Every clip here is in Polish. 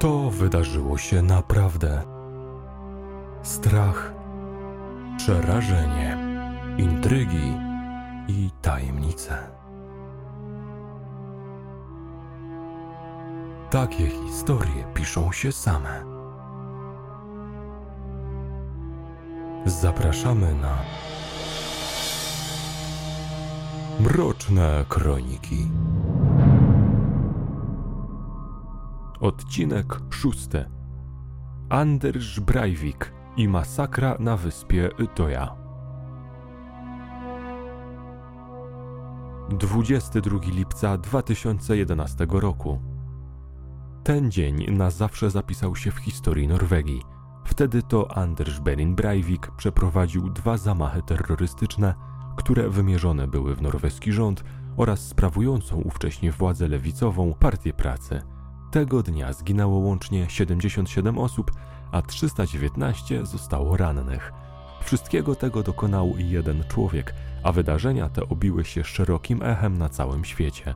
To wydarzyło się naprawdę. Strach, przerażenie, intrygi i tajemnice. Takie historie piszą się same. Zapraszamy na Mroczne Kroniki. Odcinek szósty. Anders Breivik i masakra na wyspie Utoja. 22 lipca 2011 roku. Ten dzień na zawsze zapisał się w historii Norwegii. Wtedy to Anders Behring Breivik przeprowadził dwa zamachy terrorystyczne, które wymierzone były w norweski rząd oraz sprawującą ówcześnie władzę lewicową Partię Pracy. Tego dnia zginęło łącznie 77 osób, a 319 zostało rannych. Wszystkiego tego dokonał jeden człowiek, a wydarzenia te obiły się szerokim echem na całym świecie.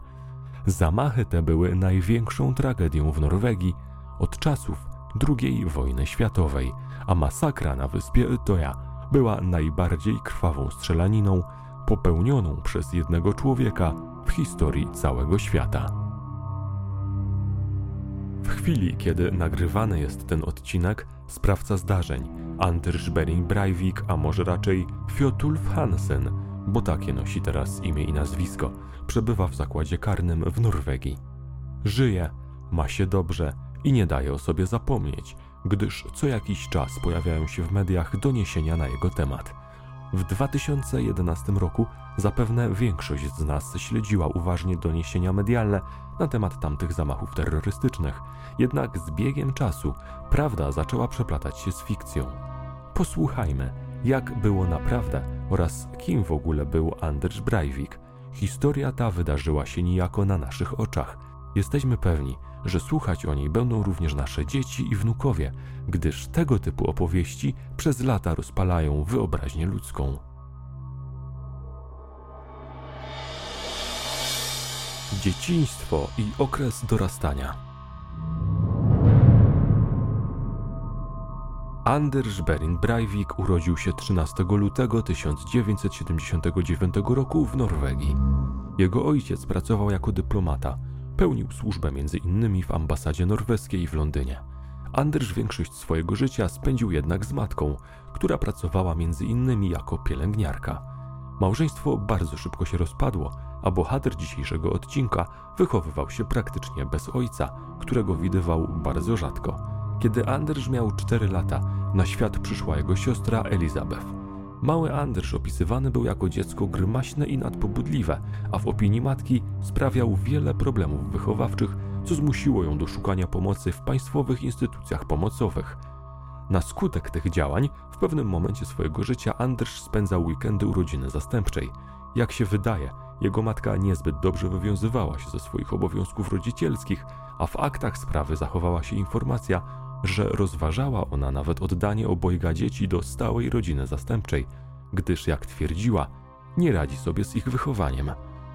Zamachy te były największą tragedią w Norwegii od czasów II wojny światowej, a masakra na wyspie Utoja była najbardziej krwawą strzelaniną popełnioną przez jednego człowieka w historii całego świata. W chwili, kiedy nagrywany jest ten odcinek, sprawca zdarzeń, Anders Behring Breivik, a może raczej Fjotulf Hansen, bo takie nosi teraz imię i nazwisko, przebywa w zakładzie karnym w Norwegii. Żyje, ma się dobrze i nie daje o sobie zapomnieć, gdyż co jakiś czas pojawiają się w mediach doniesienia na jego temat. W 2011 roku zapewne większość z nas śledziła uważnie doniesienia medialne na temat tamtych zamachów terrorystycznych, jednak z biegiem czasu prawda zaczęła przeplatać się z fikcją. Posłuchajmy, jak było naprawdę oraz kim w ogóle był Anders Breivik. Historia ta wydarzyła się niejako na naszych oczach. Jesteśmy pewni, że słuchać o niej będą również nasze dzieci i wnukowie, gdyż tego typu opowieści przez lata rozpalają wyobraźnię ludzką. Dzieciństwo i okres dorastania. Anders Behring Breivik urodził się 13 lutego 1979 roku w Norwegii. Jego ojciec pracował jako dyplomata. Pełnił służbę m.in. w ambasadzie norweskiej w Londynie. Anders większość swojego życia spędził jednak z matką, która pracowała m.in. jako pielęgniarka. Małżeństwo bardzo szybko się rozpadło, a bohater dzisiejszego odcinka wychowywał się praktycznie bez ojca, którego widywał bardzo rzadko. Kiedy Anders miał 4 lata, na świat przyszła jego siostra Elizabeth. Mały Anders opisywany był jako dziecko grymaśne i nadpobudliwe, a w opinii matki sprawiał wiele problemów wychowawczych, co zmusiło ją do szukania pomocy w państwowych instytucjach pomocowych. Na skutek tych działań w pewnym momencie swojego życia Anders spędzał weekendy u rodziny zastępczej. Jak się wydaje, jego matka niezbyt dobrze wywiązywała się ze swoich obowiązków rodzicielskich, a w aktach sprawy zachowała się informacja, że rozważała ona nawet oddanie obojga dzieci do stałej rodziny zastępczej, gdyż, jak twierdziła, nie radzi sobie z ich wychowaniem.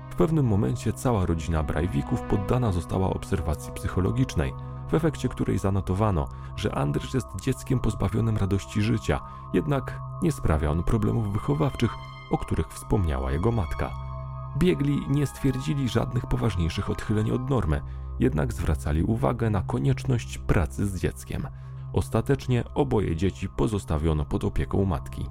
W pewnym momencie cała rodzina Brajwików poddana została obserwacji psychologicznej, w efekcie której zanotowano, że Andrzej jest dzieckiem pozbawionym radości życia, jednak nie sprawia on problemów wychowawczych, o których wspomniała jego matka. Biegli nie stwierdzili żadnych poważniejszych odchyleń od normy, jednak zwracali uwagę na konieczność pracy z dzieckiem. Ostatecznie oboje dzieci pozostawiono pod opieką matki.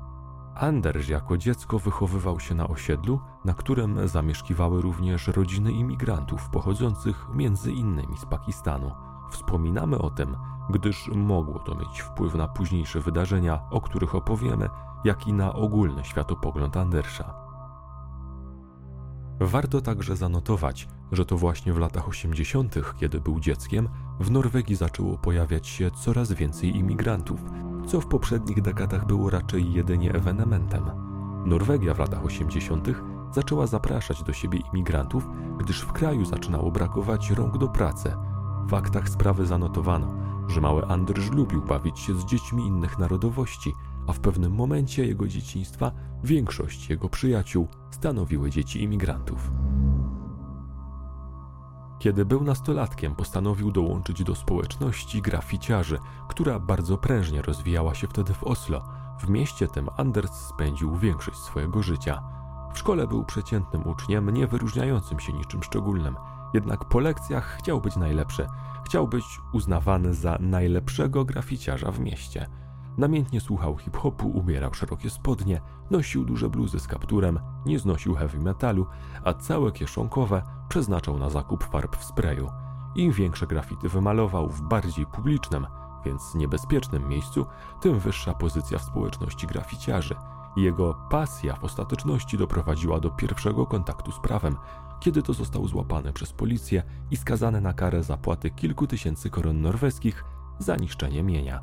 Anders jako dziecko wychowywał się na osiedlu, na którym zamieszkiwały również rodziny imigrantów pochodzących między innymi z Pakistanu. Wspominamy o tym, gdyż mogło to mieć wpływ na późniejsze wydarzenia, o których opowiemy, jak i na ogólny światopogląd Andersa. Warto także zanotować, że to właśnie w latach 80., kiedy był dzieckiem, w Norwegii zaczęło pojawiać się coraz więcej imigrantów, co w poprzednich dekadach było raczej jedynie ewenementem. Norwegia w latach 80. zaczęła zapraszać do siebie imigrantów, gdyż w kraju zaczynało brakować rąk do pracy. W aktach sprawy zanotowano, że mały Andrzej lubił bawić się z dziećmi innych narodowości, a w pewnym momencie jego dzieciństwa większość jego przyjaciół stanowiły dzieci imigrantów. Kiedy był nastolatkiem, postanowił dołączyć do społeczności graficiarzy, która bardzo prężnie rozwijała się wtedy w Oslo. W mieście tym Anders spędził większość swojego życia. W szkole był przeciętnym uczniem, nie wyróżniającym się niczym szczególnym. Jednak po lekcjach chciał być najlepszy. Chciał być uznawany za najlepszego graficiarza w mieście. Namiętnie słuchał hip-hopu, ubierał szerokie spodnie, nosił duże bluzy z kapturem, nie znosił heavy metalu, a całe kieszonkowe przeznaczał na zakup farb w sprayu. Im większe grafity wymalował w bardziej publicznym, więc niebezpiecznym miejscu, tym wyższa pozycja w społeczności graficiarzy. Jego pasja w ostateczności doprowadziła do pierwszego kontaktu z prawem, kiedy to został złapany przez policję i skazany na karę zapłaty kilku tysięcy koron norweskich za niszczenie mienia.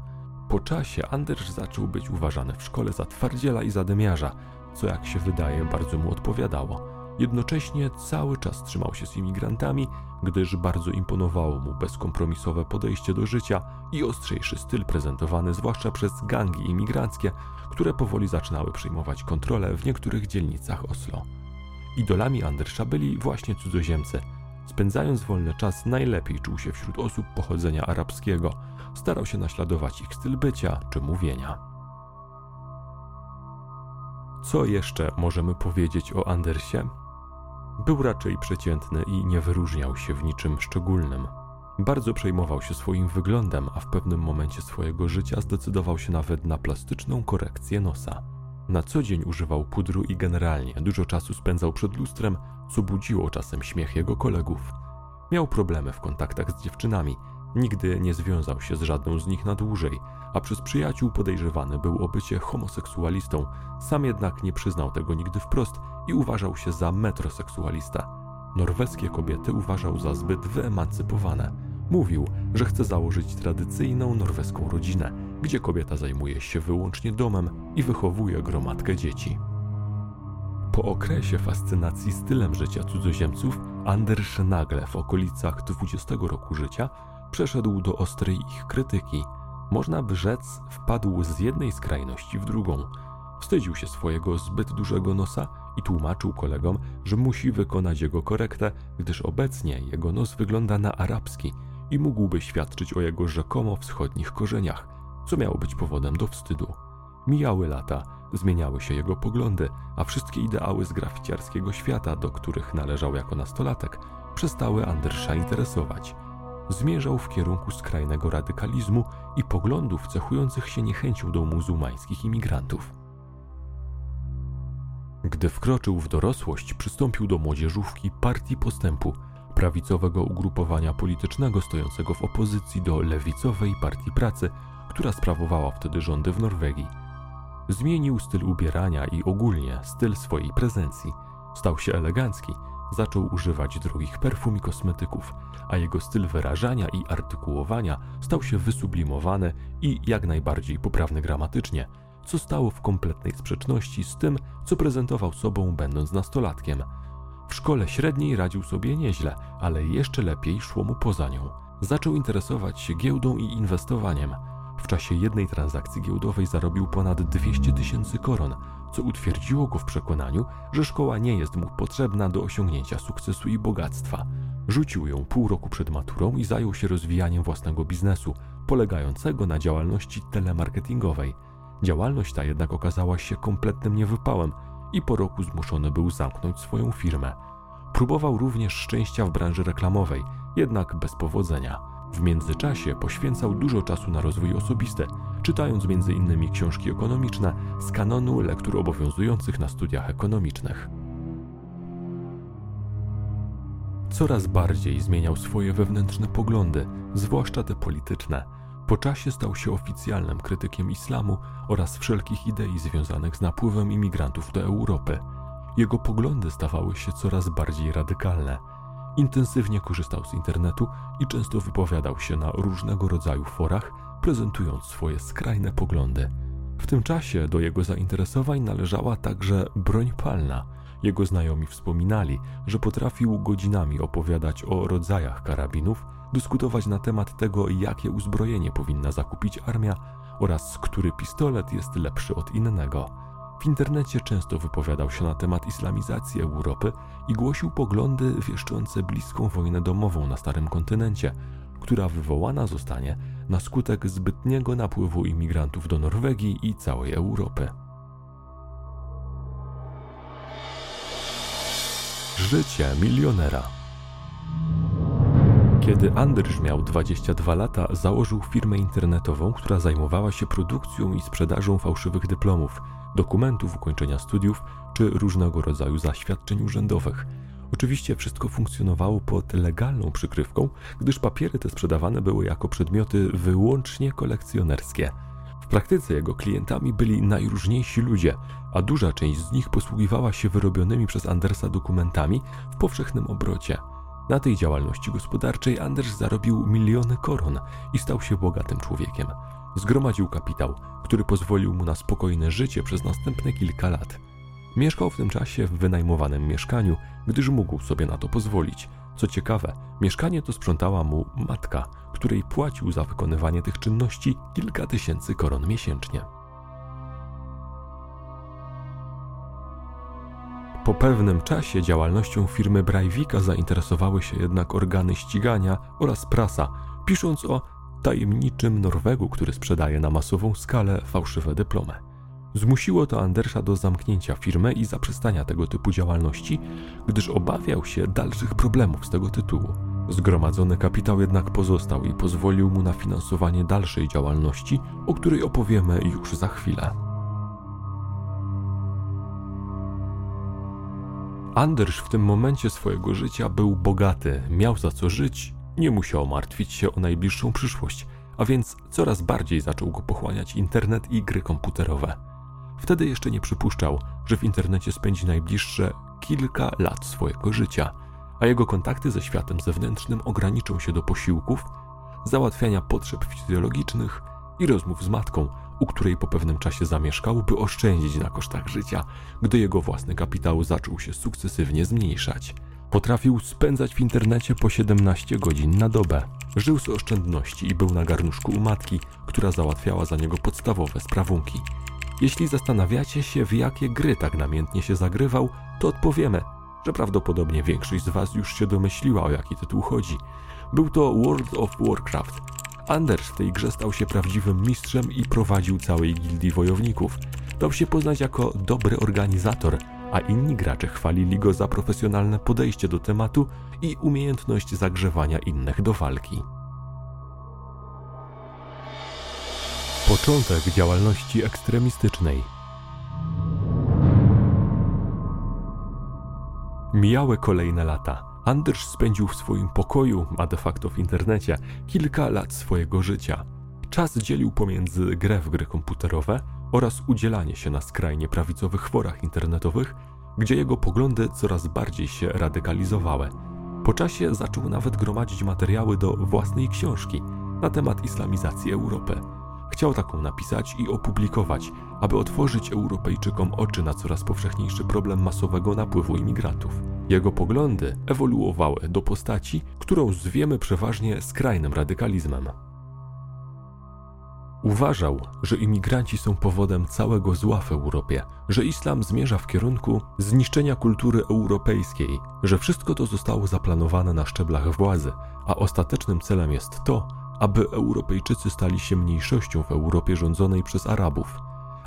Po czasie Anders zaczął być uważany w szkole za twardziela i zadymiarza, co jak się wydaje bardzo mu odpowiadało. Jednocześnie cały czas trzymał się z imigrantami, gdyż bardzo imponowało mu bezkompromisowe podejście do życia i ostrzejszy styl prezentowany zwłaszcza przez gangi imigranckie, które powoli zaczynały przejmować kontrolę w niektórych dzielnicach Oslo. Idolami Andersa byli właśnie cudzoziemcy. Spędzając wolny czas najlepiej czuł się wśród osób pochodzenia arabskiego – starał się naśladować ich styl bycia czy mówienia. Co jeszcze możemy powiedzieć o Andersie? Był raczej przeciętny i nie wyróżniał się w niczym szczególnym. Bardzo przejmował się swoim wyglądem, a w pewnym momencie swojego życia zdecydował się nawet na plastyczną korekcję nosa. Na co dzień używał pudru i generalnie dużo czasu spędzał przed lustrem, co budziło czasem śmiech jego kolegów. Miał problemy w kontaktach z dziewczynami, Nigdy nie związał się z żadną z nich na dłużej, a przez przyjaciół podejrzewany był o bycie homoseksualistą. Sam jednak nie przyznał tego nigdy wprost i uważał się za metroseksualista. Norweskie kobiety uważał za zbyt wyemancypowane. Mówił, że chce założyć tradycyjną norweską rodzinę, gdzie kobieta zajmuje się wyłącznie domem i wychowuje gromadkę dzieci. Po okresie fascynacji stylem życia cudzoziemców, Anders nagle w okolicach 20 roku życia przeszedł do ostrej ich krytyki. Można by rzec, wpadł z jednej skrajności w drugą. Wstydził się swojego zbyt dużego nosa i tłumaczył kolegom, że musi wykonać jego korektę, gdyż obecnie jego nos wygląda na arabski i mógłby świadczyć o jego rzekomo wschodnich korzeniach, co miało być powodem do wstydu. Mijały lata, zmieniały się jego poglądy, a wszystkie ideały z graficiarskiego świata, do których należał jako nastolatek, przestały Andersa interesować zmierzał w kierunku skrajnego radykalizmu i poglądów cechujących się niechęcią do muzułmańskich imigrantów. Gdy wkroczył w dorosłość, przystąpił do młodzieżówki Partii Postępu, prawicowego ugrupowania politycznego stojącego w opozycji do lewicowej Partii Pracy, która sprawowała wtedy rządy w Norwegii. Zmienił styl ubierania i ogólnie styl swojej prezencji. Stał się elegancki, zaczął używać drogich perfum i kosmetyków, a jego styl wyrażania i artykułowania stał się wysublimowany i jak najbardziej poprawny gramatycznie, co stało w kompletnej sprzeczności z tym, co prezentował sobą będąc nastolatkiem. W szkole średniej radził sobie nieźle, ale jeszcze lepiej szło mu poza nią. Zaczął interesować się giełdą i inwestowaniem. W czasie jednej transakcji giełdowej zarobił ponad 200 tysięcy koron, co utwierdziło go w przekonaniu, że szkoła nie jest mu potrzebna do osiągnięcia sukcesu i bogactwa. Rzucił ją pół roku przed maturą i zajął się rozwijaniem własnego biznesu, polegającego na działalności telemarketingowej. Działalność ta jednak okazała się kompletnym niewypałem i po roku zmuszony był zamknąć swoją firmę. Próbował również szczęścia w branży reklamowej, jednak bez powodzenia. W międzyczasie poświęcał dużo czasu na rozwój osobisty, czytając m.in. książki ekonomiczne z kanonu lektur obowiązujących na studiach ekonomicznych. Coraz bardziej zmieniał swoje wewnętrzne poglądy, zwłaszcza te polityczne. Po czasie stał się oficjalnym krytykiem islamu oraz wszelkich idei związanych z napływem imigrantów do Europy. Jego poglądy stawały się coraz bardziej radykalne Intensywnie korzystał z internetu i często wypowiadał się na różnego rodzaju forach, prezentując swoje skrajne poglądy. W tym czasie do jego zainteresowań należała także broń palna. Jego znajomi wspominali, że potrafił godzinami opowiadać o rodzajach karabinów, dyskutować na temat tego, jakie uzbrojenie powinna zakupić armia oraz który pistolet jest lepszy od innego. W internecie często wypowiadał się na temat islamizacji Europy i głosił poglądy wieszczące bliską wojnę domową na starym kontynencie, która wywołana zostanie na skutek zbytniego napływu imigrantów do Norwegii i całej Europy. Życie milionera. Kiedy Andrzej miał 22 lata, założył firmę internetową, która zajmowała się produkcją i sprzedażą fałszywych dyplomów, dokumentów ukończenia studiów czy różnego rodzaju zaświadczeń urzędowych. Oczywiście wszystko funkcjonowało pod legalną przykrywką, gdyż papiery te sprzedawane były jako przedmioty wyłącznie kolekcjonerskie. W praktyce jego klientami byli najróżniejsi ludzie, a duża część z nich posługiwała się wyrobionymi przez Andersa dokumentami w powszechnym obrocie. Na tej działalności gospodarczej Anders zarobił miliony koron i stał się bogatym człowiekiem. Zgromadził kapitał, który pozwolił mu na spokojne życie przez następne kilka lat. Mieszkał w tym czasie w wynajmowanym mieszkaniu, gdyż mógł sobie na to pozwolić. Co ciekawe, mieszkanie to sprzątała mu matka, której płacił za wykonywanie tych czynności kilka tysięcy koron miesięcznie. Po pewnym czasie działalnością firmy Breivika zainteresowały się jednak organy ścigania oraz prasa, pisząc o tajemniczym Norwegu, który sprzedaje na masową skalę fałszywe dyplomy. Zmusiło to Andersa do zamknięcia firmy i zaprzestania tego typu działalności, gdyż obawiał się dalszych problemów z tego tytułu. Zgromadzony kapitał jednak pozostał i pozwolił mu na finansowanie dalszej działalności, o której opowiemy już za chwilę. Anders w tym momencie swojego życia był bogaty, miał za co żyć, nie musiał martwić się o najbliższą przyszłość, a więc coraz bardziej zaczął go pochłaniać internet i gry komputerowe. Wtedy jeszcze nie przypuszczał, że w internecie spędzi najbliższe kilka lat swojego życia, a jego kontakty ze światem zewnętrznym ograniczą się do posiłków, załatwiania potrzeb fizjologicznych i rozmów z matką, u której po pewnym czasie zamieszkał, by oszczędzić na kosztach życia, gdy jego własny kapitał zaczął się sukcesywnie zmniejszać. Potrafił spędzać w internecie po 17 godzin na dobę. Żył z oszczędności i był na garnuszku u matki, która załatwiała za niego podstawowe sprawunki. Jeśli zastanawiacie się, w jakie gry tak namiętnie się zagrywał, to odpowiemy, że prawdopodobnie większość z Was już się domyśliła, o jaki tytuł chodzi. Był to World of Warcraft. Anders w tej grze stał się prawdziwym mistrzem i prowadził całej gildii wojowników. Dał się poznać jako dobry organizator, a inni gracze chwalili go za profesjonalne podejście do tematu i umiejętność zagrzewania innych do walki. Początek działalności ekstremistycznej. Mijały kolejne lata. Anders spędził w swoim pokoju, a de facto w internecie, kilka lat swojego życia. Czas dzielił pomiędzy grę w gry komputerowe oraz udzielanie się na skrajnie prawicowych forach internetowych, gdzie jego poglądy coraz bardziej się radykalizowały. Po czasie zaczął nawet gromadzić materiały do własnej książki na temat islamizacji Europy. Chciał taką napisać i opublikować, aby otworzyć Europejczykom oczy na coraz powszechniejszy problem masowego napływu imigrantów. Jego poglądy ewoluowały do postaci, którą zwiemy przeważnie skrajnym radykalizmem. Uważał, że imigranci są powodem całego zła w Europie, że islam zmierza w kierunku zniszczenia kultury europejskiej, że wszystko to zostało zaplanowane na szczeblach władzy, a ostatecznym celem jest to, aby Europejczycy stali się mniejszością w Europie rządzonej przez Arabów.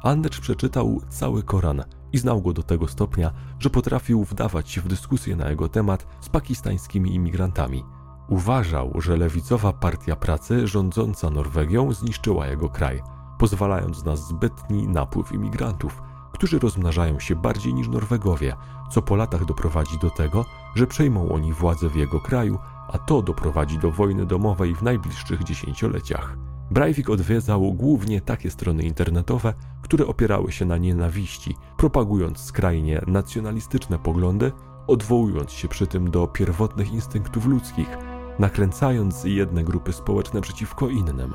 Andrzej przeczytał cały Koran i znał go do tego stopnia, że potrafił wdawać się w dyskusję na jego temat z pakistańskimi imigrantami. Uważał, że lewicowa partia pracy rządząca Norwegią zniszczyła jego kraj, pozwalając na zbytni napływ imigrantów, którzy rozmnażają się bardziej niż Norwegowie, co po latach doprowadzi do tego, że przejmą oni władzę w jego kraju, a to doprowadzi do wojny domowej w najbliższych dziesięcioleciach. Breivik odwiedzał głównie takie strony internetowe, które opierały się na nienawiści, propagując skrajnie nacjonalistyczne poglądy, odwołując się przy tym do pierwotnych instynktów ludzkich, nakręcając jedne grupy społeczne przeciwko innym.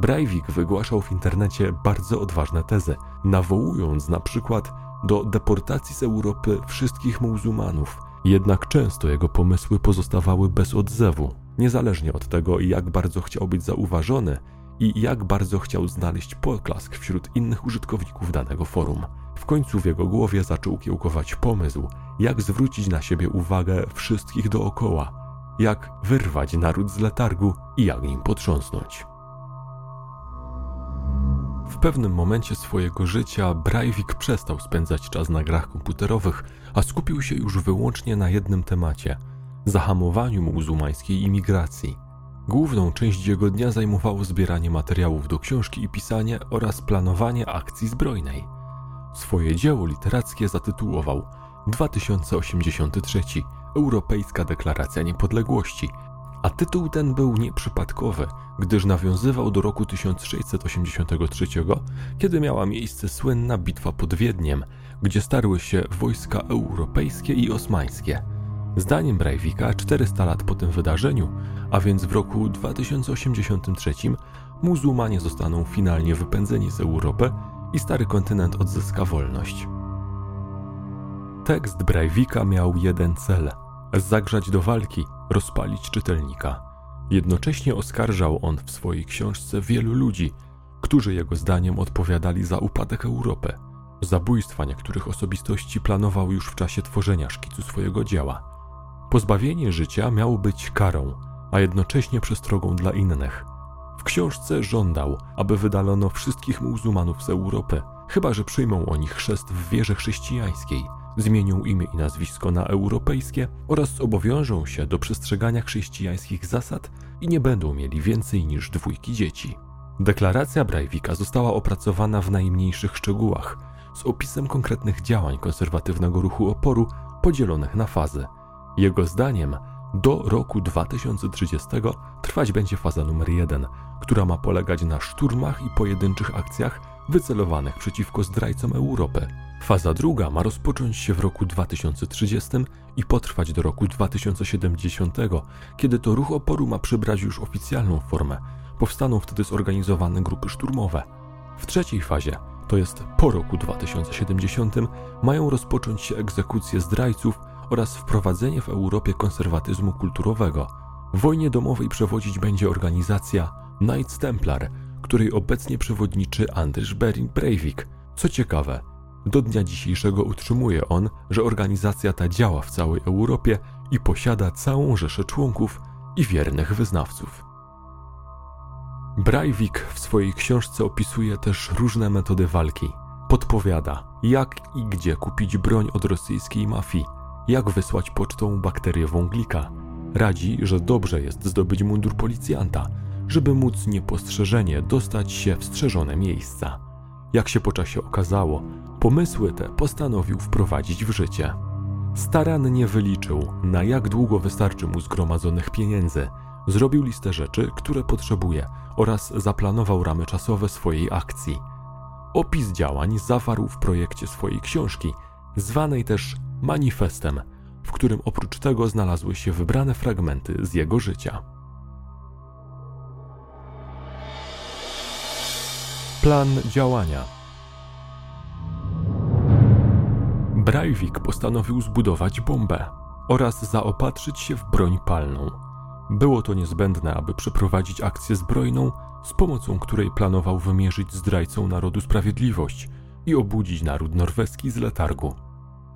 Breivik wygłaszał w internecie bardzo odważne tezy, nawołując na przykład do deportacji z Europy wszystkich muzułmanów, jednak często jego pomysły pozostawały bez odzewu. Niezależnie od tego, jak bardzo chciał być zauważony i jak bardzo chciał znaleźć poklask wśród innych użytkowników danego forum. W końcu w jego głowie zaczął kiełkować pomysł, jak zwrócić na siebie uwagę wszystkich dookoła, jak wyrwać naród z letargu i jak nim potrząsnąć. W pewnym momencie swojego życia Breivik przestał spędzać czas na grach komputerowych, a skupił się już wyłącznie na jednym temacie zahamowaniu muzułmańskiej imigracji. Główną część jego dnia zajmowało zbieranie materiałów do książki i pisanie oraz planowanie akcji zbrojnej. Swoje dzieło literackie zatytułował 2083 Europejska Deklaracja Niepodległości, a tytuł ten był nieprzypadkowy, gdyż nawiązywał do roku 1683, kiedy miała miejsce słynna bitwa pod Wiedniem, gdzie starły się wojska europejskie i osmańskie. Zdaniem Breivika 400 lat po tym wydarzeniu, a więc w roku 2083, muzułmanie zostaną finalnie wypędzeni z Europy i stary kontynent odzyska wolność. Tekst Breivika miał jeden cel: zagrzać do walki, rozpalić czytelnika. Jednocześnie oskarżał on w swojej książce wielu ludzi, którzy jego zdaniem odpowiadali za upadek Europy. Zabójstwa niektórych osobistości planował już w czasie tworzenia szkicu swojego dzieła. Pozbawienie życia miało być karą, a jednocześnie przestrogą dla innych. W książce żądał, aby wydalono wszystkich muzułmanów z Europy, chyba że przyjmą oni chrzest w wierze chrześcijańskiej, zmienią imię i nazwisko na europejskie oraz zobowiążą się do przestrzegania chrześcijańskich zasad i nie będą mieli więcej niż dwójki dzieci. Deklaracja Breivika została opracowana w najmniejszych szczegółach, z opisem konkretnych działań konserwatywnego ruchu oporu podzielonych na fazy. Jego zdaniem do roku 2030 trwać będzie faza numer 1, która ma polegać na szturmach i pojedynczych akcjach wycelowanych przeciwko zdrajcom Europy. Faza druga ma rozpocząć się w roku 2030 i potrwać do roku 2070, kiedy to ruch oporu ma przybrać już oficjalną formę. Powstaną wtedy zorganizowane grupy szturmowe. W trzeciej fazie, to jest po roku 2070, mają rozpocząć się egzekucje zdrajców oraz wprowadzenie w Europie konserwatyzmu kulturowego. W wojnie domowej przewodzić będzie organizacja Knights Templar, której obecnie przewodniczy Andrzej Bering Breivik. Co ciekawe, do dnia dzisiejszego utrzymuje on, że organizacja ta działa w całej Europie i posiada całą rzeszę członków i wiernych wyznawców. Breivik w swojej książce opisuje też różne metody walki. Podpowiada, jak i gdzie kupić broń od rosyjskiej mafii, jak wysłać pocztą bakteriową glika. Radzi, że dobrze jest zdobyć mundur policjanta, żeby móc niepostrzeżenie dostać się w strzeżone miejsca. Jak się po czasie okazało, pomysły te postanowił wprowadzić w życie. Starannie wyliczył, na jak długo wystarczy mu zgromadzonych pieniędzy, zrobił listę rzeczy, które potrzebuje oraz zaplanował ramy czasowe swojej akcji. Opis działań zawarł w projekcie swojej książki, zwanej też manifestem, w którym oprócz tego znalazły się wybrane fragmenty z jego życia. Plan działania. Breivik postanowił zbudować bombę oraz zaopatrzyć się w broń palną. Było to niezbędne, aby przeprowadzić akcję zbrojną, z pomocą której planował wymierzyć zdrajcą narodu sprawiedliwość i obudzić naród norweski z letargu.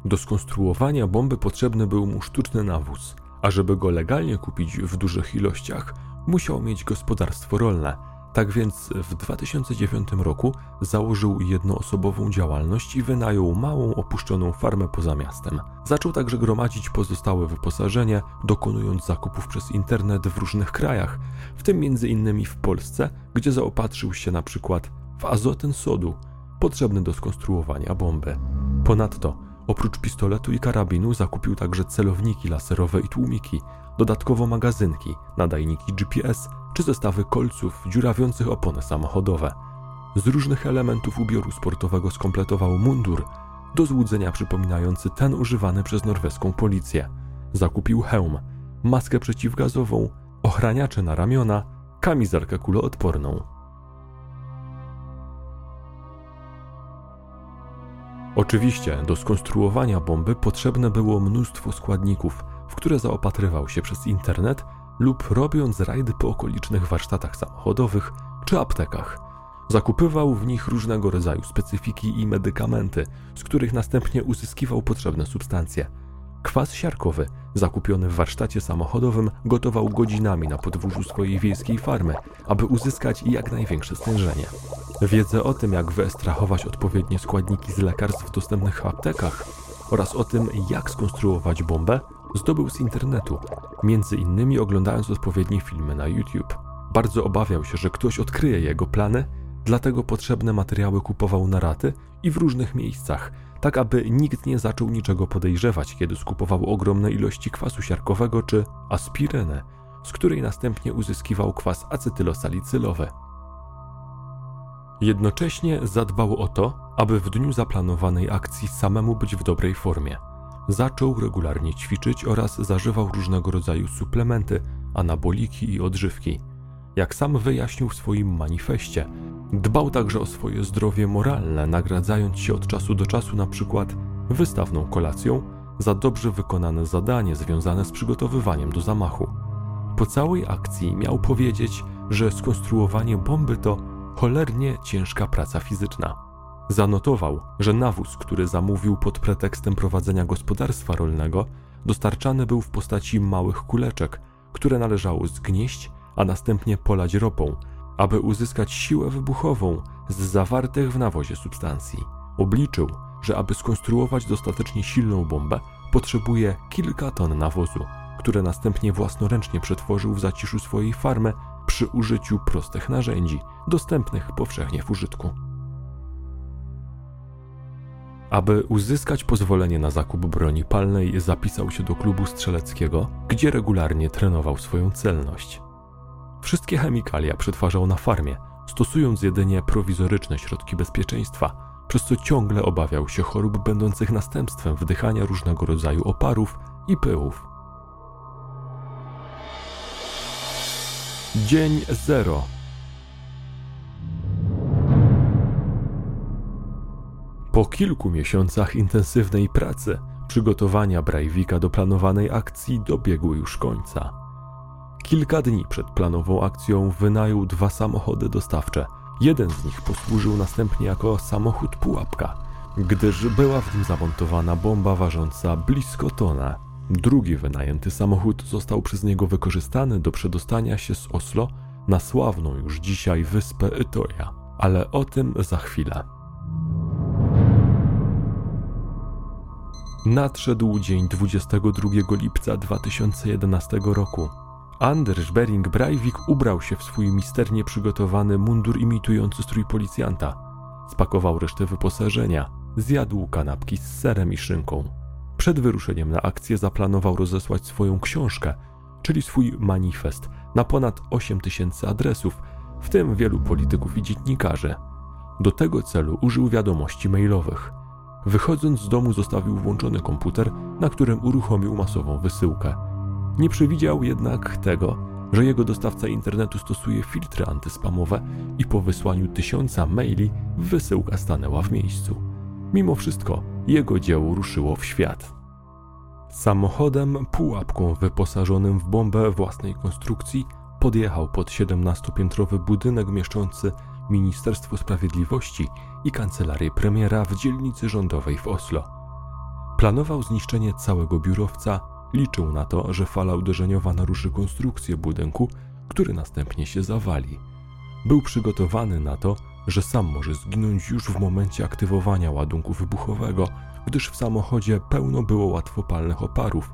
Do skonstruowania bomby potrzebny był mu sztuczny nawóz, a żeby go legalnie kupić w dużych ilościach, musiał mieć gospodarstwo rolne. Tak więc w 2009 roku założył jednoosobową działalność i wynajął małą opuszczoną farmę poza miastem. Zaczął także gromadzić pozostałe wyposażenie, dokonując zakupów przez internet w różnych krajach, w tym m.in. w Polsce, gdzie zaopatrzył się na przykład w azoten sodu, potrzebny do skonstruowania bomby. Ponadto Oprócz pistoletu i karabinu zakupił także celowniki laserowe i tłumiki, dodatkowo magazynki, nadajniki GPS czy zestawy kolców dziurawiących opony samochodowe. Z różnych elementów ubioru sportowego skompletował mundur, do złudzenia przypominający ten używany przez norweską policję. Zakupił hełm, maskę przeciwgazową, ochraniacze na ramiona, kamizelkę kuloodporną. Oczywiście do skonstruowania bomby potrzebne było mnóstwo składników, w które zaopatrywał się przez internet lub robiąc rajdy po okolicznych warsztatach samochodowych czy aptekach. Zakupywał w nich różnego rodzaju specyfiki i medykamenty, z których następnie uzyskiwał potrzebne substancje. Kwas siarkowy, zakupiony w warsztacie samochodowym, gotował godzinami na podwórzu swojej wiejskiej farmy, aby uzyskać jak największe stężenie. Wiedzę o tym, jak wyekstrahować odpowiednie składniki z lekarstw w dostępnych aptekach oraz o tym, jak skonstruować bombę, zdobył z internetu, między innymi oglądając odpowiednie filmy na YouTube. Bardzo obawiał się, że ktoś odkryje jego plany, dlatego potrzebne materiały kupował na raty i w różnych miejscach, tak aby nikt nie zaczął niczego podejrzewać, kiedy skupował ogromne ilości kwasu siarkowego czy aspirynę, z której następnie uzyskiwał kwas acetylosalicylowy. Jednocześnie zadbał o to, aby w dniu zaplanowanej akcji samemu być w dobrej formie. Zaczął regularnie ćwiczyć oraz zażywał różnego rodzaju suplementy, anaboliki i odżywki. Jak sam wyjaśnił w swoim manifestie, dbał także o swoje zdrowie moralne, nagradzając się od czasu do czasu na przykład wystawną kolacją za dobrze wykonane zadanie związane z przygotowywaniem do zamachu. Po całej akcji miał powiedzieć, że skonstruowanie bomby to cholernie ciężka praca fizyczna. Zanotował, że nawóz, który zamówił pod pretekstem prowadzenia gospodarstwa rolnego, dostarczany był w postaci małych kuleczek, które należało zgnieść, a następnie polać ropą, aby uzyskać siłę wybuchową z zawartych w nawozie substancji. Obliczył, że aby skonstruować dostatecznie silną bombę, potrzebuje kilka ton nawozu, które następnie własnoręcznie przetworzył w zaciszu swojej farmy przy użyciu prostych narzędzi, dostępnych powszechnie w użytku. Aby uzyskać pozwolenie na zakup broni palnej, zapisał się do klubu strzeleckiego, gdzie regularnie trenował swoją celność. Wszystkie chemikalia przetwarzał na farmie, stosując jedynie prowizoryczne środki bezpieczeństwa, przez co ciągle obawiał się chorób będących następstwem wdychania różnego rodzaju oparów i pyłów. Dzień zero. Po kilku miesiącach intensywnej pracy, przygotowania Brajwika do planowanej akcji dobiegły już końca. Kilka dni przed planową akcją wynajął dwa samochody dostawcze. Jeden z nich posłużył następnie jako samochód pułapka, gdyż była w nim zamontowana bomba ważąca blisko tona. Drugi wynajęty samochód został przez niego wykorzystany do przedostania się z Oslo na sławną już dzisiaj wyspę Etoja, ale o tym za chwilę. Nadszedł dzień 22 lipca 2011 roku. Anders Bering Breivik ubrał się w swój misternie przygotowany mundur imitujący strój policjanta. Spakował resztę wyposażenia, zjadł kanapki z serem i szynką przed wyruszeniem na akcję zaplanował rozesłać swoją książkę, czyli swój manifest, na ponad 8 tysięcy adresów, w tym wielu polityków i dziennikarzy. Do tego celu użył wiadomości mailowych. Wychodząc z domu zostawił włączony komputer, na którym uruchomił masową wysyłkę. Nie przewidział jednak tego, że jego dostawca internetu stosuje filtry antyspamowe i po wysłaniu tysiąca maili wysyłka stanęła w miejscu. Mimo wszystko jego dzieło ruszyło w świat. Samochodem, pułapką wyposażonym w bombę własnej konstrukcji, podjechał pod 17-piętrowy budynek mieszczący Ministerstwo Sprawiedliwości i kancelarię premiera w dzielnicy rządowej w Oslo. Planował zniszczenie całego biurowca, liczył na to, że fala uderzeniowa naruszy konstrukcję budynku, który następnie się zawali. Był przygotowany na to, że sam może zginąć już w momencie aktywowania ładunku wybuchowego, gdyż w samochodzie pełno było łatwopalnych oparów.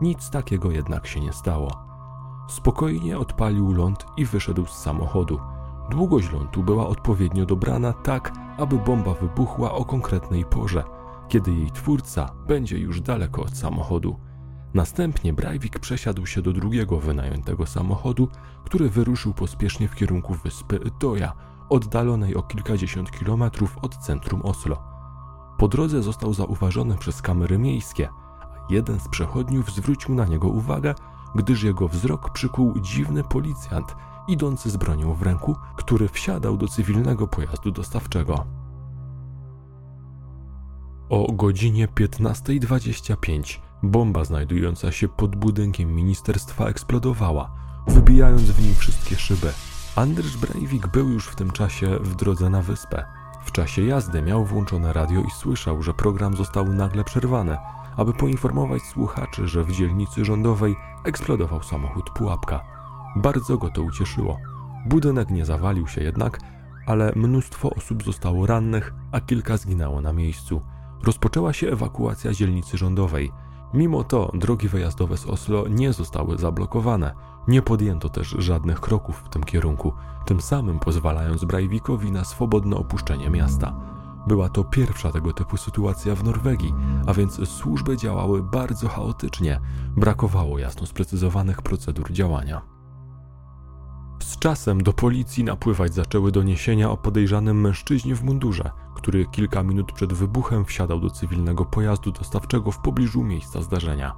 Nic takiego jednak się nie stało. Spokojnie odpalił ląd i wyszedł z samochodu. Długość lądu była odpowiednio dobrana tak, aby bomba wybuchła o konkretnej porze, kiedy jej twórca będzie już daleko od samochodu. Następnie Breivik przesiadł się do drugiego wynajętego samochodu, który wyruszył pospiesznie w kierunku wyspy Toja, oddalonej o kilkadziesiąt kilometrów od centrum Oslo. Po drodze został zauważony przez kamery miejskie, a jeden z przechodniów zwrócił na niego uwagę, gdyż jego wzrok przykuł dziwny policjant idący z bronią w ręku, który wsiadał do cywilnego pojazdu dostawczego. O godzinie 15.25 bomba znajdująca się pod budynkiem ministerstwa eksplodowała, wybijając w nim wszystkie szyby. Andrzej Breivik był już w tym czasie w drodze na wyspę. W czasie jazdy miał włączone radio i słyszał, że program został nagle przerwany, aby poinformować słuchaczy, że w dzielnicy rządowej eksplodował samochód pułapka. Bardzo go to ucieszyło. Budynek nie zawalił się jednak, ale mnóstwo osób zostało rannych, a kilka zginęło na miejscu. Rozpoczęła się ewakuacja dzielnicy rządowej. Mimo to drogi wyjazdowe z Oslo nie zostały zablokowane. Nie podjęto też żadnych kroków w tym kierunku, tym samym pozwalając Breivikowi na swobodne opuszczenie miasta. Była to pierwsza tego typu sytuacja w Norwegii, a więc służby działały bardzo chaotycznie, brakowało jasno sprecyzowanych procedur działania. Z czasem do policji napływać zaczęły doniesienia o podejrzanym mężczyźnie w mundurze, który kilka minut przed wybuchem wsiadał do cywilnego pojazdu dostawczego w pobliżu miejsca zdarzenia.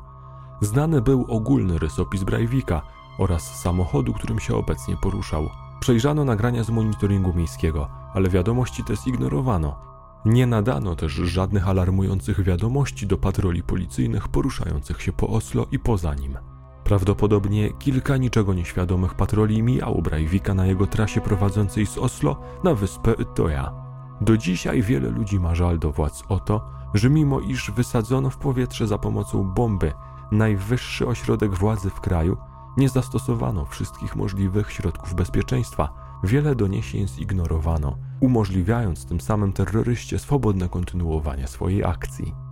Znany był ogólny rysopis Breivika oraz samochodu, którym się obecnie poruszał. Przejrzano nagrania z monitoringu miejskiego, ale wiadomości te zignorowano. Nie nadano też żadnych alarmujących wiadomości do patroli policyjnych poruszających się po Oslo i poza nim. Prawdopodobnie kilka niczego nieświadomych patroli mijało Breivika na jego trasie prowadzącej z Oslo na wyspę Utoja. Do dzisiaj wiele ludzi ma żal do władz o to, że mimo iż wysadzono w powietrze za pomocą bomby najwyższy ośrodek władzy w kraju, nie zastosowano wszystkich możliwych środków bezpieczeństwa. Wiele doniesień zignorowano, umożliwiając tym samym terroryście swobodne kontynuowanie swojej akcji.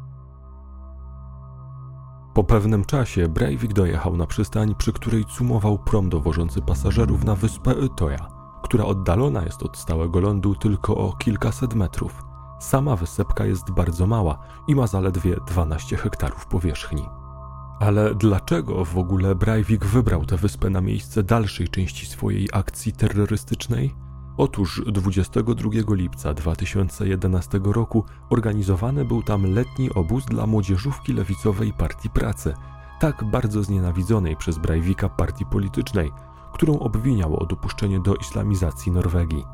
Po pewnym czasie Breivik dojechał na przystań, przy której cumował prom dowożący pasażerów na wyspę Utoja, która oddalona jest od stałego lądu tylko o kilkaset metrów. Sama wysepka jest bardzo mała i ma zaledwie 12 hektarów powierzchni. Ale dlaczego w ogóle Breivik wybrał tę wyspę na miejsce dalszej części swojej akcji terrorystycznej? Otóż 22 lipca 2011 roku organizowany był tam letni obóz dla młodzieżówki lewicowej Partii Pracy, tak bardzo znienawidzonej przez Breivika partii politycznej, którą obwiniał o dopuszczenie do islamizacji Norwegii.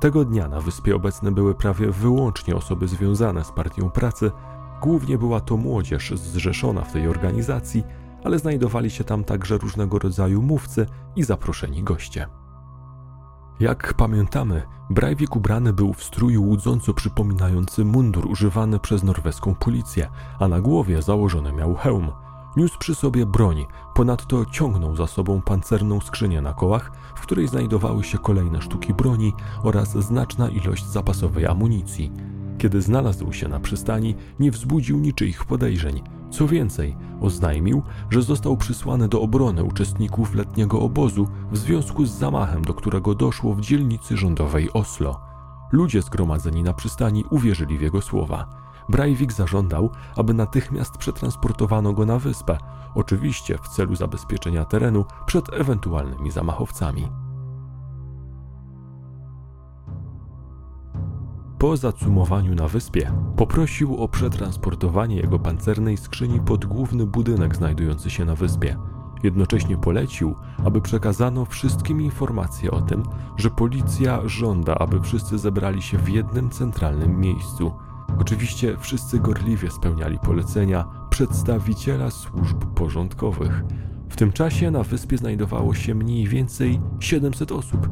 Tego dnia na wyspie obecne były prawie wyłącznie osoby związane z Partią Pracy, głównie była to młodzież zrzeszona w tej organizacji, ale znajdowali się tam także różnego rodzaju mówcy i zaproszeni goście. Jak pamiętamy, Breivik ubrany był w strój łudząco przypominający mundur używany przez norweską policję, a na głowie założony miał hełm. Niósł przy sobie broń, ponadto ciągnął za sobą pancerną skrzynię na kołach, w której znajdowały się kolejne sztuki broni oraz znaczna ilość zapasowej amunicji. Kiedy znalazł się na przystani, nie wzbudził niczyich podejrzeń. Co więcej, oznajmił, że został przysłany do obrony uczestników letniego obozu w związku z zamachem, do którego doszło w dzielnicy rządowej Oslo. Ludzie zgromadzeni na przystani uwierzyli w jego słowa. Breivik zażądał, aby natychmiast przetransportowano go na wyspę, oczywiście w celu zabezpieczenia terenu przed ewentualnymi zamachowcami. Po zacumowaniu na wyspie poprosił o przetransportowanie jego pancernej skrzyni pod główny budynek znajdujący się na wyspie. Jednocześnie polecił, aby przekazano wszystkim informacje o tym, że policja żąda, aby wszyscy zebrali się w jednym centralnym miejscu. Oczywiście wszyscy gorliwie spełniali polecenia przedstawiciela służb porządkowych. W tym czasie na wyspie znajdowało się mniej więcej 700 osób,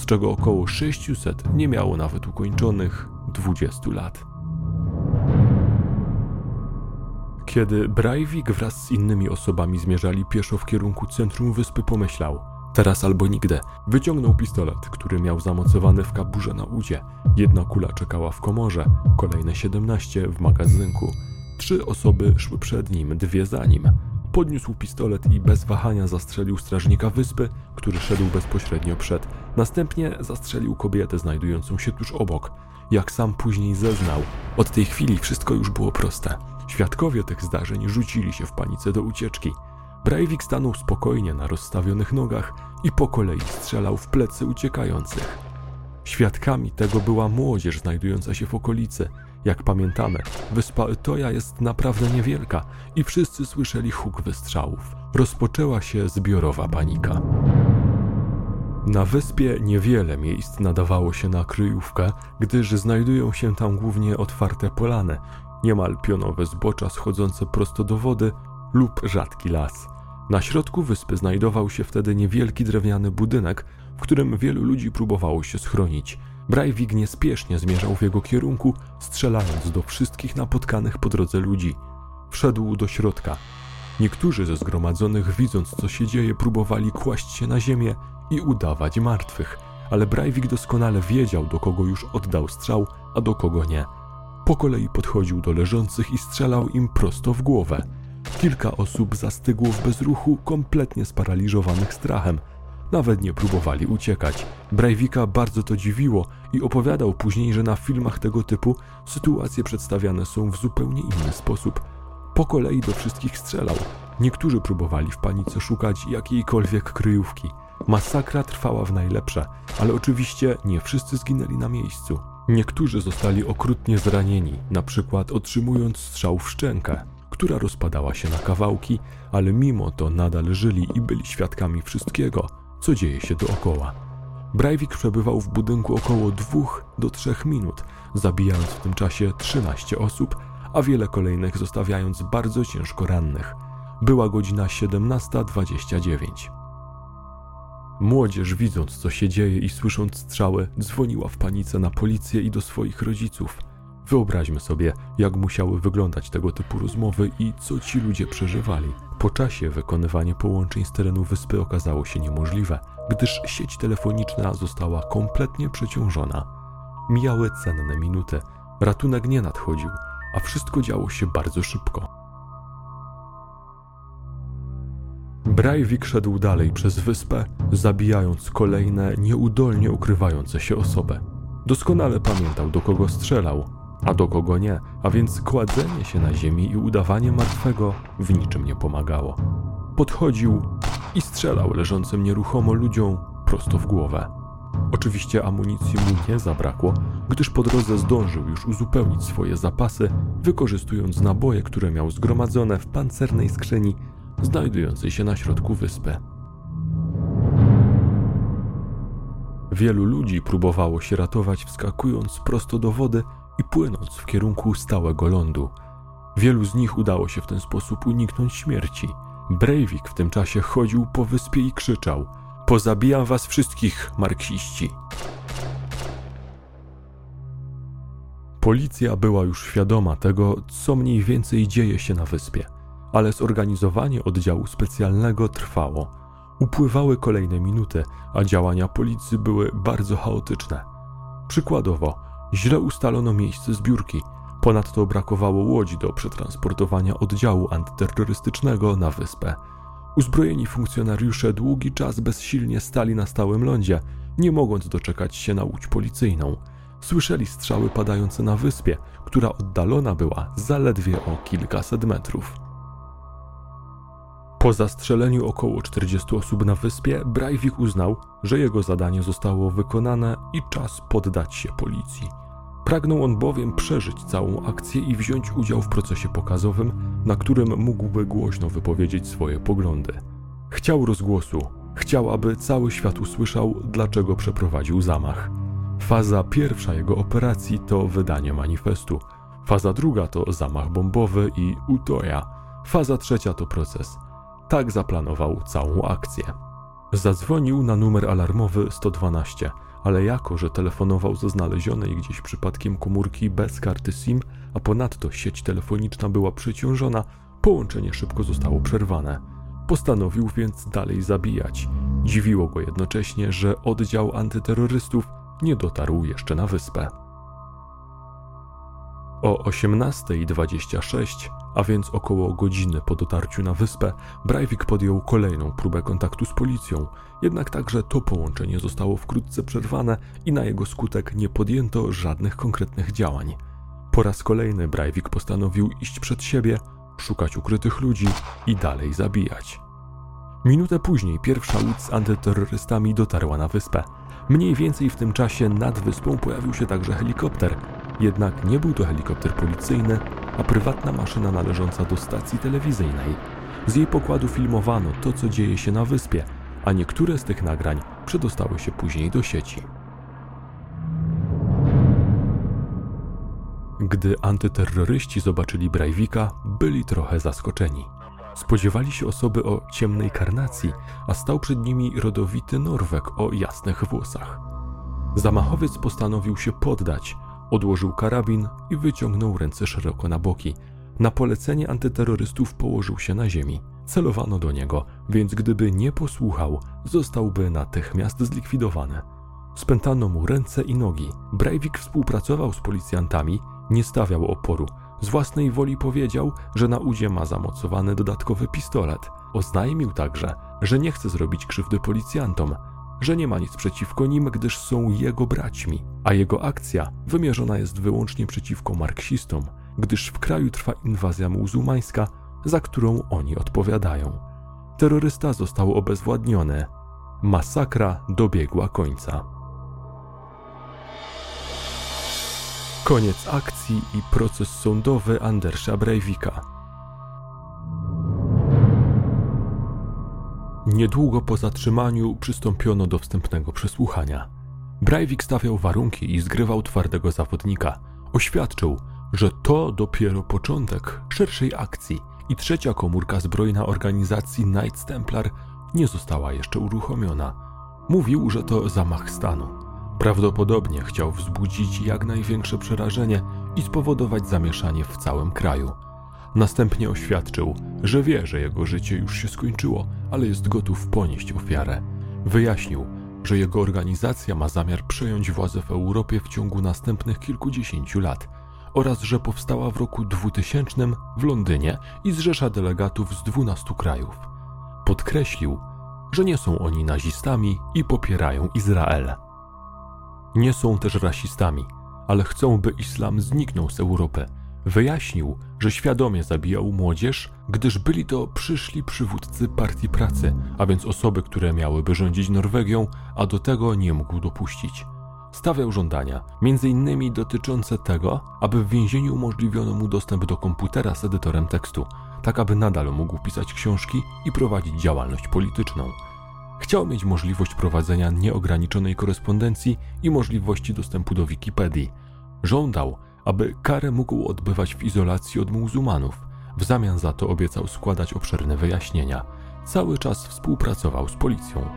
z czego około 600 nie miało nawet ukończonych 20 lat. Kiedy Breivik wraz z innymi osobami zmierzali pieszo w kierunku centrum wyspy, pomyślał: Teraz albo nigdy. Wyciągnął pistolet, który miał zamocowany w kaburze na udzie. Jedna kula czekała w komorze, kolejne 17 w magazynku. Trzy osoby szły przed nim, dwie za nim. Podniósł pistolet i bez wahania zastrzelił strażnika wyspy, który szedł bezpośrednio przed. Następnie zastrzelił kobietę znajdującą się tuż obok. Jak sam później zeznał, od tej chwili wszystko już było proste. Świadkowie tych zdarzeń rzucili się w panice do ucieczki. Breivik stanął spokojnie na rozstawionych nogach i po kolei strzelał w plecy uciekających. Świadkami tego była młodzież znajdująca się w okolicy. Jak pamiętamy, wyspa Utoja jest naprawdę niewielka i wszyscy słyszeli huk wystrzałów. Rozpoczęła się zbiorowa panika. Na wyspie niewiele miejsc nadawało się na kryjówkę, gdyż znajdują się tam głównie otwarte polany, niemal pionowe zbocza schodzące prosto do wody lub rzadki las. Na środku wyspy znajdował się wtedy niewielki drewniany budynek, w którym wielu ludzi próbowało się schronić. Breivik niespiesznie zmierzał w jego kierunku, strzelając do wszystkich napotkanych po drodze ludzi. Wszedł do środka. Niektórzy ze zgromadzonych, widząc co się dzieje, próbowali kłaść się na ziemię i udawać martwych, ale Breivik doskonale wiedział, do kogo już oddał strzał, a do kogo nie. Po kolei podchodził do leżących i strzelał im prosto w głowę. Kilka osób zastygło w bezruchu, kompletnie sparaliżowanych strachem. Nawet nie próbowali uciekać. Breivika bardzo to dziwiło i opowiadał później, że na filmach tego typu sytuacje przedstawiane są w zupełnie inny sposób. Po kolei do wszystkich strzelał. Niektórzy próbowali w panice szukać jakiejkolwiek kryjówki. Masakra trwała w najlepsze, ale oczywiście nie wszyscy zginęli na miejscu. Niektórzy zostali okrutnie zranieni, na przykład otrzymując strzał w szczękę, która rozpadała się na kawałki, ale mimo to nadal żyli i byli świadkami wszystkiego, co dzieje się dookoła. Breivik przebywał w budynku około 2 do 3 minut, zabijając w tym czasie 13 osób, a wiele kolejnych zostawiając bardzo ciężko rannych. Była godzina 17.29. Młodzież, widząc co się dzieje i słysząc strzały, dzwoniła w panice na policję i do swoich rodziców. Wyobraźmy sobie, jak musiały wyglądać tego typu rozmowy i co ci ludzie przeżywali. Po czasie wykonywanie połączeń z terenu wyspy okazało się niemożliwe, gdyż sieć telefoniczna została kompletnie przeciążona. Mijały cenne minuty, ratunek nie nadchodził, a wszystko działo się bardzo szybko. Breivik szedł dalej przez wyspę, zabijając kolejne nieudolnie ukrywające się osoby. Doskonale pamiętał, do kogo strzelał, a do kogo nie, a więc kładzenie się na ziemi i udawanie martwego w niczym nie pomagało. Podchodził i strzelał leżącym nieruchomo ludziom prosto w głowę. Oczywiście amunicji mu nie zabrakło, gdyż po drodze zdążył już uzupełnić swoje zapasy, wykorzystując naboje, które miał zgromadzone w pancernej skrzyni znajdującej się na środku wyspy. Wielu ludzi próbowało się ratować wskakując prosto do wody i płynąc w kierunku stałego lądu. Wielu z nich udało się w ten sposób uniknąć śmierci. Breivik w tym czasie chodził po wyspie i krzyczał: Pozabijam was wszystkich, marksiści! Policja była już świadoma tego, co mniej więcej dzieje się na wyspie ale zorganizowanie oddziału specjalnego trwało. Upływały kolejne minuty, a działania policji były bardzo chaotyczne. Przykładowo, źle ustalono miejsce zbiórki, ponadto brakowało łodzi do przetransportowania oddziału antyterrorystycznego na wyspę. Uzbrojeni funkcjonariusze długi czas bezsilnie stali na stałym lądzie, nie mogąc doczekać się na łódź policyjną. Słyszeli strzały padające na wyspie, która oddalona była zaledwie o kilkaset metrów. Po zastrzeleniu około 40 osób na wyspie, Breivik uznał, że jego zadanie zostało wykonane i czas poddać się policji. Pragnął on bowiem przeżyć całą akcję i wziąć udział w procesie pokazowym, na którym mógłby głośno wypowiedzieć swoje poglądy. Chciał rozgłosu, chciał, aby cały świat usłyszał, dlaczego przeprowadził zamach. Faza pierwsza jego operacji to wydanie manifestu. Faza druga to zamach bombowy i utoja. Faza trzecia to proces. Tak zaplanował całą akcję. Zadzwonił na numer alarmowy 112, ale jako, że telefonował ze znalezionej gdzieś przypadkiem komórki bez karty SIM, a ponadto sieć telefoniczna była przeciążona, połączenie szybko zostało przerwane. Postanowił więc dalej zabijać. Dziwiło go jednocześnie, że oddział antyterrorystów nie dotarł jeszcze na wyspę. O 18.26, a więc około godziny po dotarciu na wyspę, Breivik podjął kolejną próbę kontaktu z policją, jednak także to połączenie zostało wkrótce przerwane i na jego skutek nie podjęto żadnych konkretnych działań. Po raz kolejny Breivik postanowił iść przed siebie, szukać ukrytych ludzi i dalej zabijać. Minutę później pierwsza łódź z antyterrorystami dotarła na wyspę. Mniej więcej w tym czasie nad wyspą pojawił się także helikopter, jednak nie był to helikopter policyjny, a prywatna maszyna należąca do stacji telewizyjnej. Z jej pokładu filmowano to, co dzieje się na wyspie, a niektóre z tych nagrań przedostały się później do sieci. Gdy antyterroryści zobaczyli Breivika, byli trochę zaskoczeni. Spodziewali się osoby o ciemnej karnacji, a stał przed nimi rodowity Norweg o jasnych włosach. Zamachowiec postanowił się poddać, odłożył karabin i wyciągnął ręce szeroko na boki. Na polecenie antyterrorystów położył się na ziemi. Celowano do niego, więc gdyby nie posłuchał, zostałby natychmiast zlikwidowany. Spętano mu ręce i nogi. Breivik współpracował z policjantami, nie stawiał oporu. Z własnej woli powiedział, że na udzie ma zamocowany dodatkowy pistolet. Oznajmił także, że nie chce zrobić krzywdy policjantom, że nie ma nic przeciwko nim, gdyż są jego braćmi, a jego akcja wymierzona jest wyłącznie przeciwko marksistom, gdyż w kraju trwa inwazja muzułmańska, za którą oni odpowiadają. Terrorysta został obezwładniony. Masakra dobiegła końca. Koniec akcji i proces sądowy Andersa Breivika. Niedługo po zatrzymaniu przystąpiono do wstępnego przesłuchania. Breivik stawiał warunki i zgrywał twardego zawodnika. Oświadczył, że to dopiero początek szerszej akcji i trzecia komórka zbrojna organizacji Knights Templar nie została jeszcze uruchomiona. Mówił, że to zamach stanu. Prawdopodobnie chciał wzbudzić jak największe przerażenie i spowodować zamieszanie w całym kraju. Następnie oświadczył, że wie, że jego życie już się skończyło, ale jest gotów ponieść ofiarę. Wyjaśnił, że jego organizacja ma zamiar przejąć władzę w Europie w ciągu następnych kilkudziesięciu lat oraz że powstała w roku 2000 w Londynie i zrzesza delegatów z 12 krajów. Podkreślił, że nie są oni nazistami i popierają Izrael. Nie są też rasistami, ale chcą, by islam zniknął z Europy Wyjaśnił, że świadomie zabijał młodzież, gdyż byli to przyszli przywódcy partii pracy, a więc osoby, które miałyby rządzić Norwegią, a do tego nie mógł dopuścić. Stawiał żądania, m.in. dotyczące tego, aby w więzieniu umożliwiono mu dostęp do komputera z edytorem tekstu, tak aby nadal mógł pisać książki i prowadzić działalność polityczną. Chciał mieć możliwość prowadzenia nieograniczonej korespondencji i możliwości dostępu do Wikipedii. Żądał, aby karę mógł odbywać w izolacji od muzułmanów. W zamian za to obiecał składać obszerne wyjaśnienia. Cały czas współpracował z policją.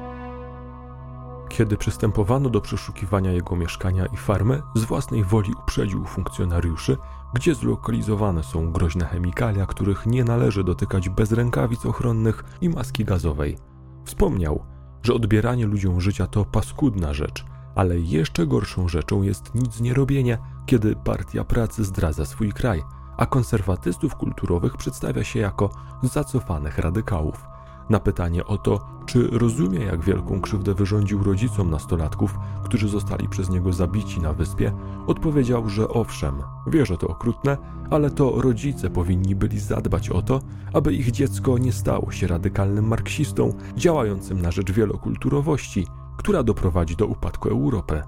Kiedy przystępowano do przeszukiwania jego mieszkania i farmy, z własnej woli uprzedził funkcjonariuszy, gdzie zlokalizowane są groźne chemikalia, których nie należy dotykać bez rękawic ochronnych i maski gazowej. Wspomniał, że odbieranie ludziom życia to paskudna rzecz, ale jeszcze gorszą rzeczą jest nic nie robienie, kiedy partia pracy zdradza swój kraj, a konserwatystów kulturowych przedstawia się jako zacofanych radykałów. Na pytanie o to, czy rozumie, jak wielką krzywdę wyrządził rodzicom nastolatków, którzy zostali przez niego zabici na wyspie, odpowiedział, że owszem, wie, że to okrutne, ale to rodzice powinni byli zadbać o to, aby ich dziecko nie stało się radykalnym marksistą działającym na rzecz wielokulturowości która doprowadzi do upadku Europy.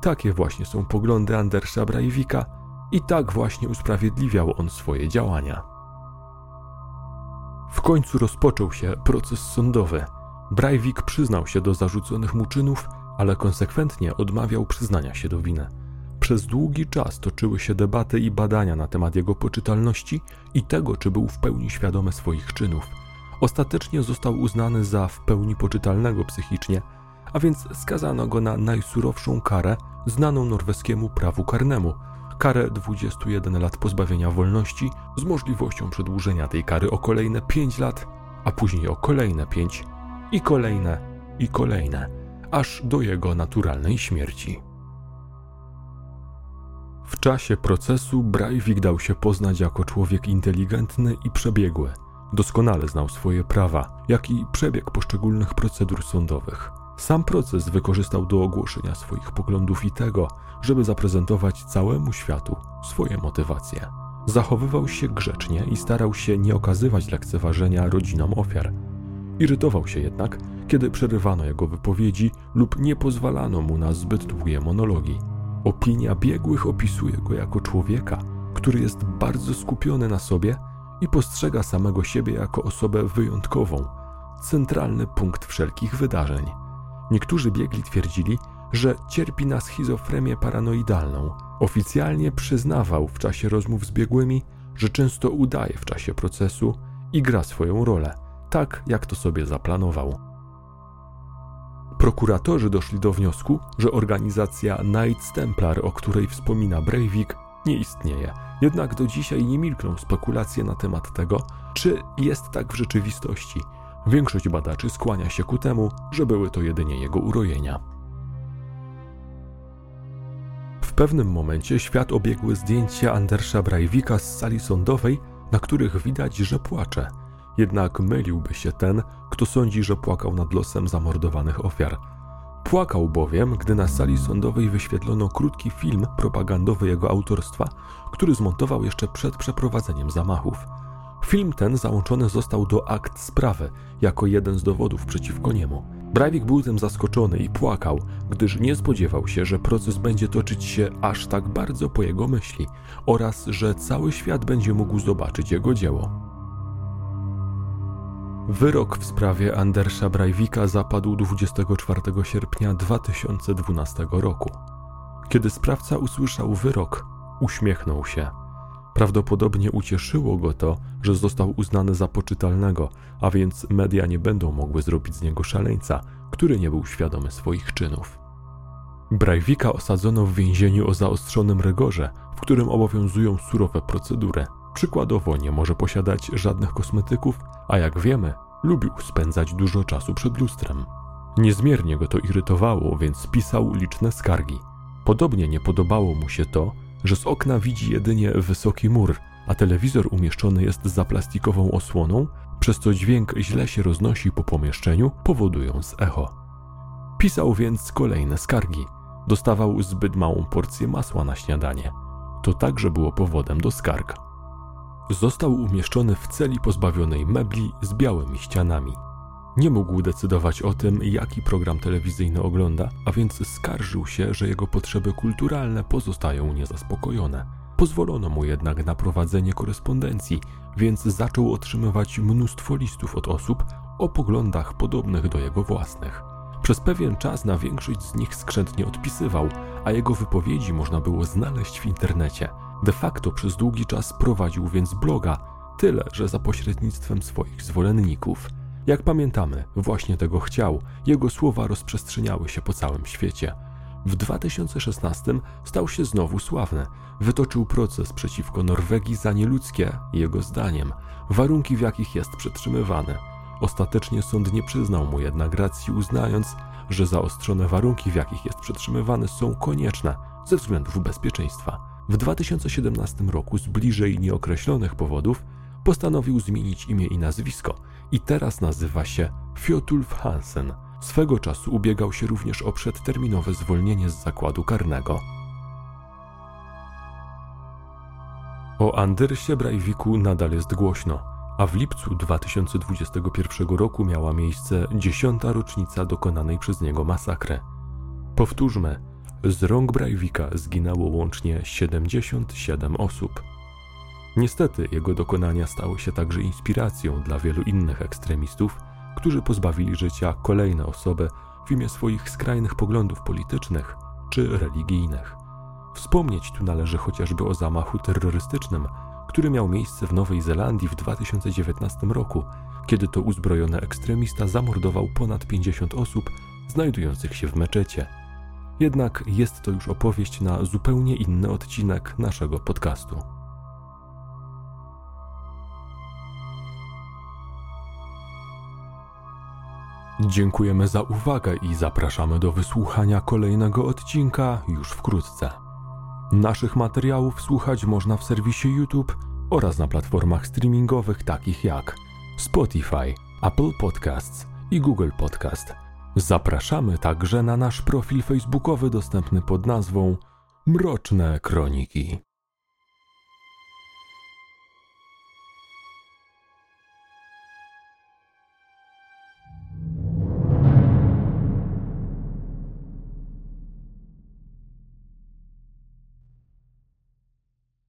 Takie właśnie są poglądy Andersa Breivika i tak właśnie usprawiedliwiał on swoje działania. W końcu rozpoczął się proces sądowy. Breivik przyznał się do zarzuconych mu czynów, ale konsekwentnie odmawiał przyznania się do winy. Przez długi czas toczyły się debaty i badania na temat jego poczytalności i tego, czy był w pełni świadomy swoich czynów. Ostatecznie został uznany za w pełni poczytalnego psychicznie a więc skazano go na najsurowszą karę znaną norweskiemu prawu karnemu karę 21 lat pozbawienia wolności z możliwością przedłużenia tej kary o kolejne 5 lat, a później o kolejne 5 i kolejne i kolejne, aż do jego naturalnej śmierci. W czasie procesu Breivik dał się poznać jako człowiek inteligentny i przebiegły. Doskonale znał swoje prawa, jak i przebieg poszczególnych procedur sądowych. Sam proces wykorzystał do ogłoszenia swoich poglądów i tego, żeby zaprezentować całemu światu swoje motywacje. Zachowywał się grzecznie i starał się nie okazywać lekceważenia rodzinom ofiar. Irytował się jednak, kiedy przerywano jego wypowiedzi lub nie pozwalano mu na zbyt długie monologi. Opinia biegłych opisuje go jako człowieka, który jest bardzo skupiony na sobie i postrzega samego siebie jako osobę wyjątkową, centralny punkt wszelkich wydarzeń. Niektórzy biegli twierdzili, że cierpi na schizofrenię paranoidalną. Oficjalnie przyznawał w czasie rozmów z biegłymi, że często udaje w czasie procesu i gra swoją rolę, tak jak to sobie zaplanował. Prokuratorzy doszli do wniosku, że organizacja Knights Templar, o której wspomina Breivik, nie istnieje. Jednak do dzisiaj nie milkną spekulacje na temat tego, czy jest tak w rzeczywistości. Większość badaczy skłania się ku temu, że były to jedynie jego urojenia. W pewnym momencie świat obiegły zdjęcia Andersa Breivika z sali sądowej, na których widać, że płacze. Jednak myliłby się ten, kto sądzi, że płakał nad losem zamordowanych ofiar. Płakał bowiem, gdy na sali sądowej wyświetlono krótki film propagandowy jego autorstwa, który zmontował jeszcze przed przeprowadzeniem zamachów. Film ten załączony został do akt sprawy jako jeden z dowodów przeciwko niemu. Breivik był tym zaskoczony i płakał, gdyż nie spodziewał się, że proces będzie toczyć się aż tak bardzo po jego myśli oraz że cały świat będzie mógł zobaczyć jego dzieło. Wyrok w sprawie Andersa Breivika zapadł 24 sierpnia 2012 roku. Kiedy sprawca usłyszał wyrok, uśmiechnął się. Prawdopodobnie ucieszyło go to, że został uznany za poczytalnego, a więc media nie będą mogły zrobić z niego szaleńca, który nie był świadomy swoich czynów. Breivika osadzono w więzieniu o zaostrzonym rygorze, w którym obowiązują surowe procedury. Przykładowo nie może posiadać żadnych kosmetyków, a jak wiemy, lubił spędzać dużo czasu przed lustrem. Niezmiernie go to irytowało, więc pisał liczne skargi. Podobnie nie podobało mu się to, że z okna widzi jedynie wysoki mur, a telewizor umieszczony jest za plastikową osłoną, przez co dźwięk źle się roznosi po pomieszczeniu, powodując echo. Pisał więc kolejne skargi. Dostawał zbyt małą porcję masła na śniadanie. To także było powodem do skarg. Został umieszczony w celi pozbawionej mebli z białymi ścianami. Nie mógł decydować o tym, jaki program telewizyjny ogląda, a więc skarżył się, że jego potrzeby kulturalne pozostają niezaspokojone. Pozwolono mu jednak na prowadzenie korespondencji, więc zaczął otrzymywać mnóstwo listów od osób o poglądach podobnych do jego własnych. Przez pewien czas na większość z nich skrzętnie odpisywał, a jego wypowiedzi można było znaleźć w internecie. De facto przez długi czas prowadził więc bloga, tyle że za pośrednictwem swoich zwolenników. Jak pamiętamy, właśnie tego chciał, jego słowa rozprzestrzeniały się po całym świecie. W 2016 stał się znowu sławny. Wytoczył proces przeciwko Norwegii za nieludzkie, jego zdaniem, warunki w jakich jest przetrzymywany. Ostatecznie sąd nie przyznał mu jednak racji, uznając, że zaostrzone warunki, w jakich jest przetrzymywany, są konieczne ze względów bezpieczeństwa. W 2017 roku z bliżej nieokreślonych powodów postanowił zmienić imię i nazwisko i teraz nazywa się Fjotulf Hansen. Swego czasu ubiegał się również o przedterminowe zwolnienie z zakładu karnego. O Andersie Breiviku nadal jest głośno, a w lipcu 2021 roku miała miejsce dziesiąta rocznica dokonanej przez niego masakry. Powtórzmy, z rąk Breivika zginęło łącznie 77 osób. Niestety jego dokonania stały się także inspiracją dla wielu innych ekstremistów, którzy pozbawili życia kolejne osoby w imię swoich skrajnych poglądów politycznych czy religijnych. Wspomnieć tu należy chociażby o zamachu terrorystycznym, który miał miejsce w Nowej Zelandii w 2019 roku, kiedy to uzbrojony ekstremista zamordował ponad 50 osób znajdujących się w meczecie. Jednak jest to już opowieść na zupełnie inny odcinek naszego podcastu. Dziękujemy za uwagę i zapraszamy do wysłuchania kolejnego odcinka już wkrótce. Naszych materiałów słuchać można w serwisie YouTube oraz na platformach streamingowych takich jak Spotify, Apple Podcasts i Google Podcast. Zapraszamy także na nasz profil facebookowy dostępny pod nazwą Mroczne Kroniki.